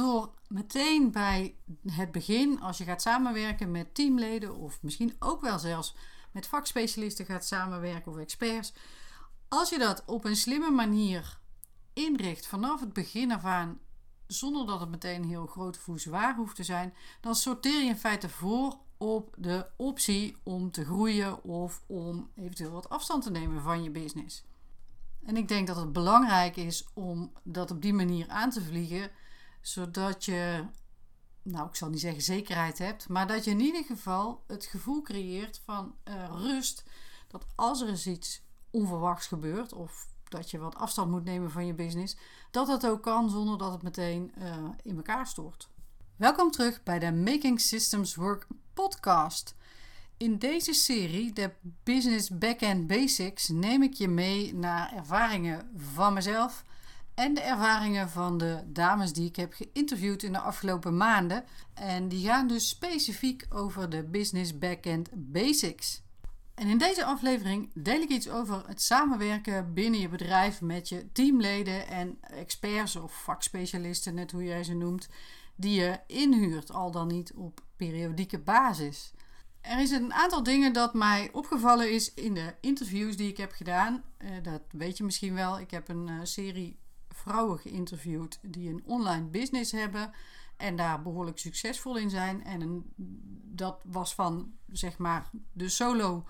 door meteen bij het begin, als je gaat samenwerken met teamleden of misschien ook wel zelfs met vakspecialisten gaat samenwerken of experts, als je dat op een slimme manier inricht vanaf het begin af aan, zonder dat het meteen heel groot of zwaar hoeft te zijn, dan sorteer je in feite voor op de optie om te groeien of om eventueel wat afstand te nemen van je business. En ik denk dat het belangrijk is om dat op die manier aan te vliegen, zodat je, nou ik zal niet zeggen zekerheid hebt, maar dat je in ieder geval het gevoel creëert van uh, rust. Dat als er eens iets onverwachts gebeurt of dat je wat afstand moet nemen van je business, dat dat ook kan zonder dat het meteen uh, in elkaar stort. Welkom terug bij de Making Systems Work podcast. In deze serie, de Business Backend Basics, neem ik je mee naar ervaringen van mezelf en de ervaringen van de dames die ik heb geïnterviewd in de afgelopen maanden. En die gaan dus specifiek over de Business Backend Basics. En in deze aflevering deel ik iets over het samenwerken binnen je bedrijf met je teamleden en experts of vakspecialisten, net hoe jij ze noemt, die je inhuurt, al dan niet op periodieke basis. Er is een aantal dingen dat mij opgevallen is in de interviews die ik heb gedaan. Uh, dat weet je misschien wel. Ik heb een uh, serie vrouwen geïnterviewd die een online business hebben en daar behoorlijk succesvol in zijn. En een, dat was van zeg maar de solo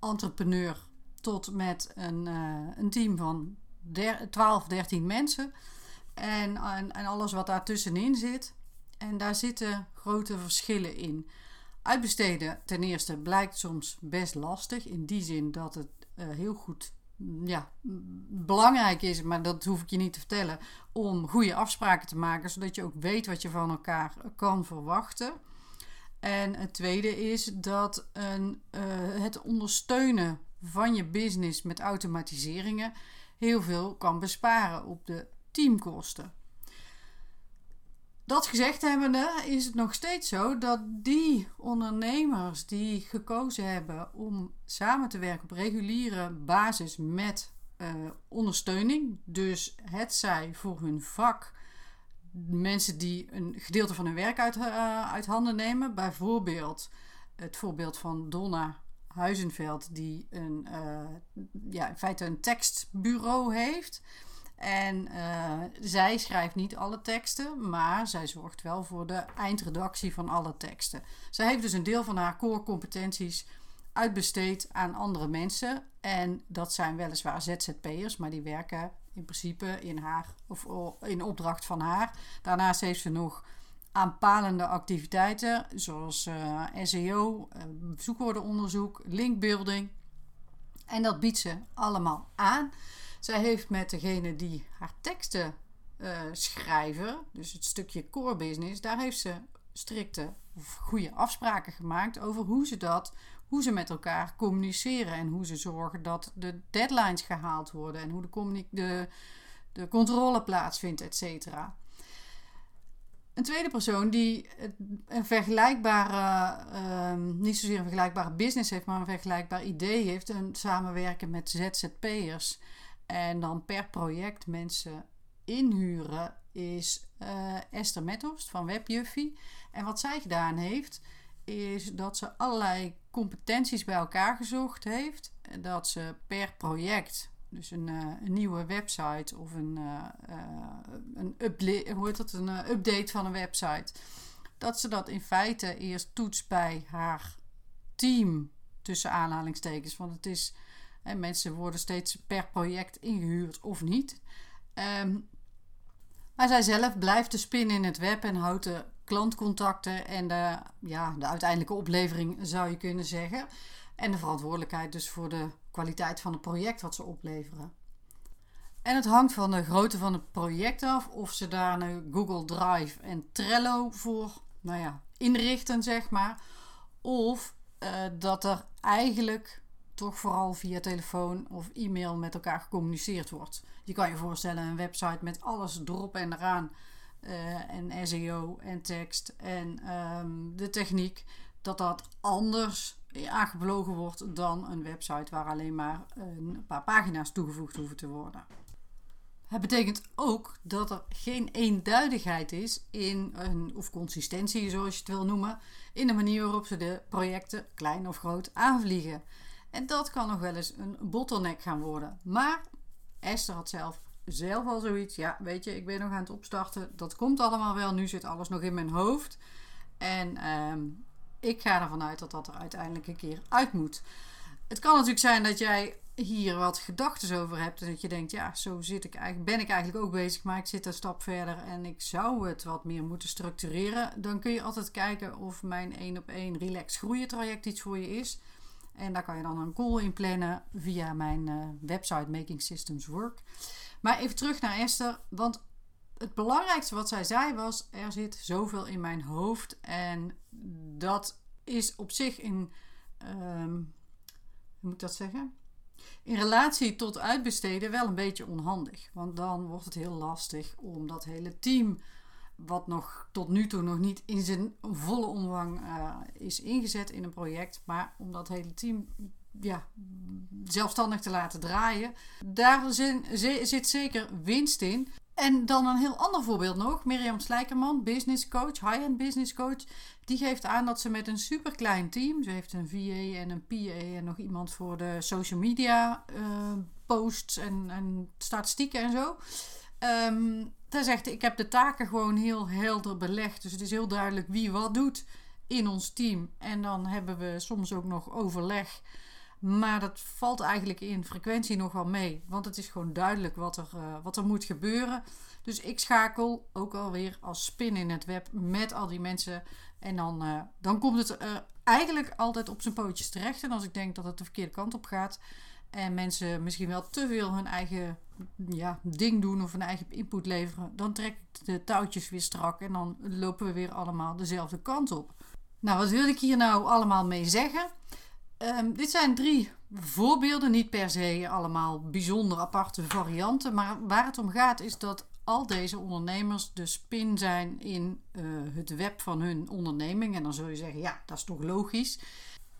entrepreneur tot met een, uh, een team van der, 12, 13 mensen. En, en, alles wat daartussenin zit. En daar zitten grote verschillen in. Uitbesteden ten eerste blijkt soms best lastig. In die zin dat het uh, heel goed ja, belangrijk is, maar dat hoef ik je niet te vertellen, om goede afspraken te maken, zodat je ook weet wat je van elkaar kan verwachten. En het tweede is dat een, uh, het ondersteunen van je business met automatiseringen heel veel kan besparen op de teamkosten. Dat gezegd hebbende is het nog steeds zo dat die ondernemers die gekozen hebben om samen te werken op reguliere basis met uh, ondersteuning, dus het zij voor hun vak mensen die een gedeelte van hun werk uit, uh, uit handen nemen, bijvoorbeeld het voorbeeld van Donna Huizenveld, die een, uh, ja, in feite een tekstbureau heeft. En uh, zij schrijft niet alle teksten, maar zij zorgt wel voor de eindredactie van alle teksten. Zij heeft dus een deel van haar core competenties uitbesteed aan andere mensen. En dat zijn weliswaar ZZP'ers, maar die werken in principe in haar of in opdracht van haar. Daarnaast heeft ze nog aanpalende activiteiten zoals uh, SEO, uh, zoekwoordenonderzoek, linkbuilding. En dat biedt ze allemaal aan. Zij heeft met degene die haar teksten uh, schrijven, dus het stukje core business, daar heeft ze strikte of goede afspraken gemaakt over hoe ze dat, hoe ze met elkaar communiceren en hoe ze zorgen dat de deadlines gehaald worden en hoe de, de, de controle plaatsvindt, et cetera. Een tweede persoon die een vergelijkbare, uh, niet zozeer een vergelijkbare business heeft, maar een vergelijkbaar idee heeft, een samenwerken met ZZP'ers en dan per project mensen inhuren is uh, Esther Methorst van Webjuffie. En wat zij gedaan heeft, is dat ze allerlei competenties bij elkaar gezocht heeft. Dat ze per project, dus een, uh, een nieuwe website of een, uh, een, hoe heet dat, een update van een website, dat ze dat in feite eerst toetst bij haar team, tussen aanhalingstekens. Want het is en mensen worden steeds per project ingehuurd of niet. Um, maar zij zelf blijft de spin in het web en houdt de klantcontacten en de, ja, de uiteindelijke oplevering, zou je kunnen zeggen. En de verantwoordelijkheid dus voor de kwaliteit van het project wat ze opleveren. En het hangt van de grootte van het project af of ze daar nu Google Drive en Trello voor nou ja, inrichten, zeg maar. Of uh, dat er eigenlijk toch vooral via telefoon of e-mail met elkaar gecommuniceerd wordt. Je kan je voorstellen een website met alles erop en eraan. Uh, en SEO en tekst en um, de techniek. Dat dat anders aangevlogen wordt dan een website waar alleen maar een paar pagina's toegevoegd hoeven te worden. Het betekent ook dat er geen eenduidigheid is in een, of consistentie, zoals je het wil noemen, in de manier waarop ze de projecten klein of groot aanvliegen. En dat kan nog wel eens een bottleneck gaan worden. Maar Esther had zelf, zelf al zoiets. Ja, weet je, ik ben nog aan het opstarten. Dat komt allemaal wel. Nu zit alles nog in mijn hoofd. En ehm, ik ga ervan uit dat dat er uiteindelijk een keer uit moet. Het kan natuurlijk zijn dat jij hier wat gedachten over hebt. En dat je denkt, ja, zo zit ik eigenlijk, ben ik eigenlijk ook bezig. Maar ik zit een stap verder en ik zou het wat meer moeten structureren. Dan kun je altijd kijken of mijn 1 op 1 relax groeien traject iets voor je is. En daar kan je dan een call in plannen via mijn uh, website Making Systems Work. Maar even terug naar Esther. Want het belangrijkste wat zij zei was: er zit zoveel in mijn hoofd. En dat is op zich in. Um, hoe moet ik dat zeggen? In relatie tot uitbesteden wel een beetje onhandig. Want dan wordt het heel lastig om dat hele team wat nog tot nu toe nog niet in zijn volle omvang uh, is ingezet in een project. Maar om dat hele team ja, zelfstandig te laten draaien, daar zit zeker winst in. En dan een heel ander voorbeeld nog. Mirjam Slijkerman, business coach, high-end business coach. Die geeft aan dat ze met een superklein team, ze heeft een VA en een PA en nog iemand voor de social media uh, posts en, en statistieken en zo. Um, hij zegt, ik heb de taken gewoon heel helder belegd. Dus het is heel duidelijk wie wat doet in ons team. En dan hebben we soms ook nog overleg. Maar dat valt eigenlijk in frequentie nog wel mee. Want het is gewoon duidelijk wat er, uh, wat er moet gebeuren. Dus ik schakel ook alweer als spin in het web met al die mensen. En dan, uh, dan komt het uh, eigenlijk altijd op zijn pootjes terecht. En als ik denk dat het de verkeerde kant op gaat. En mensen misschien wel te veel hun eigen ja, ding doen of een eigen input leveren, dan trek ik de touwtjes weer strak en dan lopen we weer allemaal dezelfde kant op. Nou, wat wil ik hier nou allemaal mee zeggen? Um, dit zijn drie voorbeelden, niet per se allemaal bijzonder aparte varianten, maar waar het om gaat is dat al deze ondernemers de spin zijn in uh, het web van hun onderneming. En dan zul je zeggen, ja, dat is toch logisch.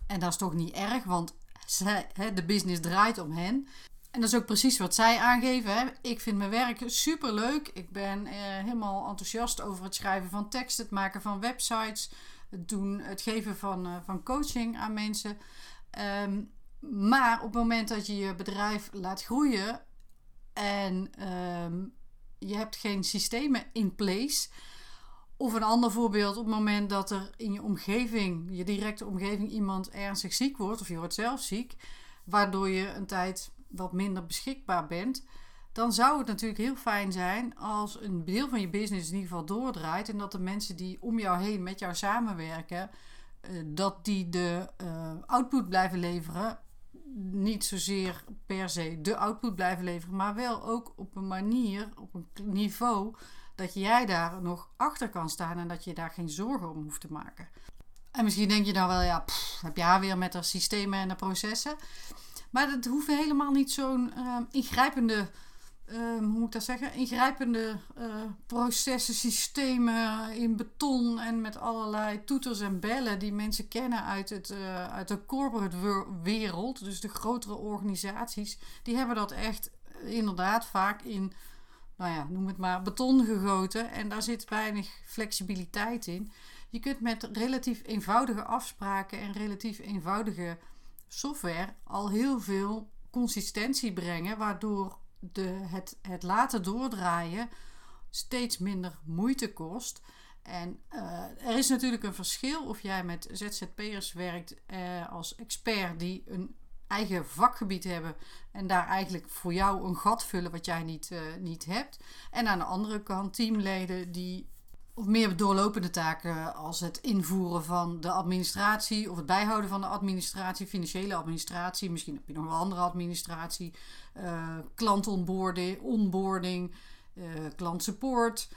En dat is toch niet erg, want zij, de business draait om hen. En dat is ook precies wat zij aangeven. Hè. Ik vind mijn werk super leuk. Ik ben eh, helemaal enthousiast over het schrijven van tekst, het maken van websites, het, doen, het geven van, uh, van coaching aan mensen. Um, maar op het moment dat je je bedrijf laat groeien en um, je hebt geen systemen in place. Of een ander voorbeeld, op het moment dat er in je omgeving, je directe omgeving, iemand ernstig ziek wordt, of je wordt zelf ziek, waardoor je een tijd wat minder beschikbaar bent, dan zou het natuurlijk heel fijn zijn als een deel van je business in ieder geval doordraait en dat de mensen die om jou heen met jou samenwerken, eh, dat die de uh, output blijven leveren. Niet zozeer per se de output blijven leveren, maar wel ook op een manier, op een niveau dat jij daar nog achter kan staan en dat je daar geen zorgen om hoeft te maken. En misschien denk je dan wel, ja, heb je haar weer met haar systemen en de processen. Maar dat hoeft helemaal niet zo'n uh, ingrijpende, uh, hoe moet ik dat zeggen? Ingrijpende uh, processen, systemen in beton en met allerlei toeters en bellen die mensen kennen uit, het, eh, uit de corporate wereld. Dus de grotere organisaties, die hebben dat echt inderdaad vaak in, nou ja, noem het maar, beton gegoten. En daar zit weinig flexibiliteit in. Je kunt met relatief eenvoudige afspraken en relatief eenvoudige software al heel veel consistentie brengen, waardoor de, het, het laten doordraaien steeds minder moeite kost. En uh, er is natuurlijk een verschil of jij met ZZP'ers werkt uh, als expert die een eigen vakgebied hebben en daar eigenlijk voor jou een gat vullen wat jij niet, uh, niet hebt. En aan de andere kant teamleden die of meer doorlopende taken als het invoeren van de administratie of het bijhouden van de administratie, financiële administratie. Misschien heb je nog wel andere administratie, uh, klantonboarding, onboarding, uh, klantsupport,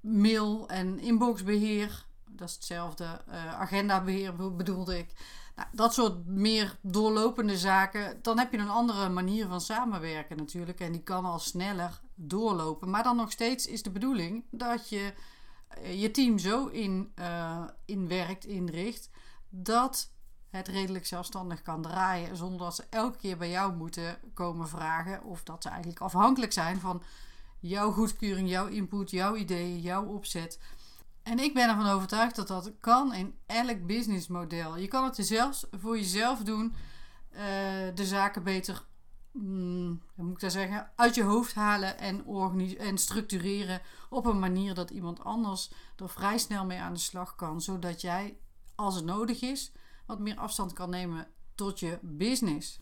mail en inboxbeheer. Dat is hetzelfde. Uh, agendabeheer bedoelde ik. Nou, dat soort meer doorlopende zaken. Dan heb je een andere manier van samenwerken natuurlijk. En die kan al sneller doorlopen. Maar dan nog steeds is de bedoeling dat je je team zo in, uh, inwerkt, inricht, dat het redelijk zelfstandig kan draaien. Zonder dat ze elke keer bij jou moeten komen vragen. Of dat ze eigenlijk afhankelijk zijn van jouw goedkeuring, jouw input, jouw ideeën, jouw opzet. En ik ben ervan overtuigd dat dat kan in elk businessmodel. Je kan het zelfs voor jezelf doen. Uh, de zaken beter, mm, moet ik dat zeggen, uit je hoofd halen en, en structureren op een manier dat iemand anders er vrij snel mee aan de slag kan. Zodat jij, als het nodig is, wat meer afstand kan nemen tot je business.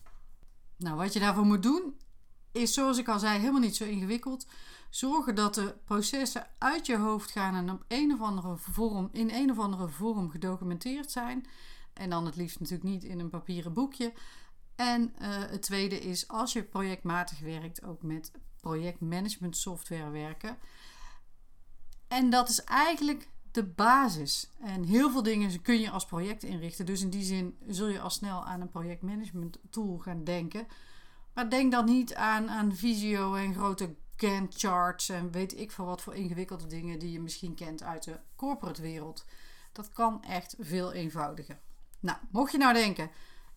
Nou, wat je daarvoor moet doen, is zoals ik al zei, helemaal niet zo ingewikkeld. Zorgen dat de processen uit je hoofd gaan en op een of andere in een of andere vorm gedocumenteerd zijn. En dan het liefst natuurlijk niet in een papieren boekje. En uh, het tweede is als je projectmatig werkt, ook met projectmanagement software werken. En dat is eigenlijk de basis. En heel veel dingen kun je als project inrichten. Dus in die zin zul je al snel aan een projectmanagement tool gaan denken. Maar denk dan niet aan, aan Visio en grote Gantt charts en weet ik veel wat voor ingewikkelde dingen die je misschien kent uit de corporate wereld. Dat kan echt veel eenvoudiger. Nou, mocht je nou denken,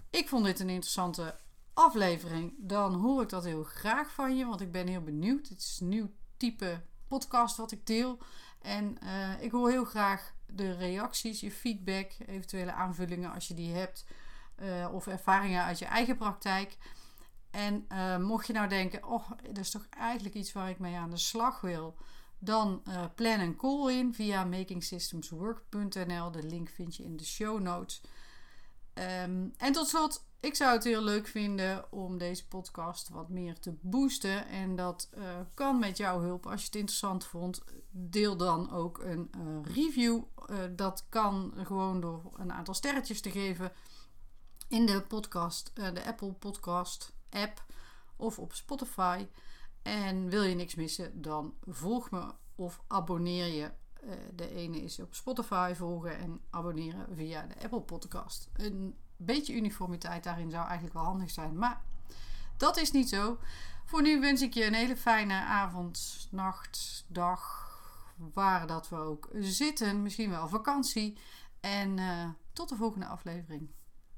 ik vond dit een interessante aflevering, dan hoor ik dat heel graag van je, want ik ben heel benieuwd. Het is een nieuw type podcast wat ik deel. En uh, ik hoor heel graag de reacties, je feedback, eventuele aanvullingen als je die hebt, uh, of ervaringen uit je eigen praktijk. En uh, mocht je nou denken, oh, dat is toch eigenlijk iets waar ik mee aan de slag wil, dan uh, plan een call in via makingsystemswork.nl. De link vind je in de show notes. Um, en tot slot, ik zou het heel leuk vinden om deze podcast wat meer te boosten. En dat uh, kan met jouw hulp. Als je het interessant vond, deel dan ook een review. dat kan gewoon door een aantal sterretjes te geven in de podcast, de Apple Podcast app of op Spotify. En wil je niks missen, dan volg me of abonneer je. Uh, de ene is op Spotify volgen en abonneren via de Apple Podcast. Een beetje uniformiteit daarin zou eigenlijk wel handig zijn, maar dat is niet zo. Voor nu wens ik je een hele fijne avond, nacht, dag, waar dat we ook zitten. Misschien wel vakantie. En uh, tot de volgende aflevering.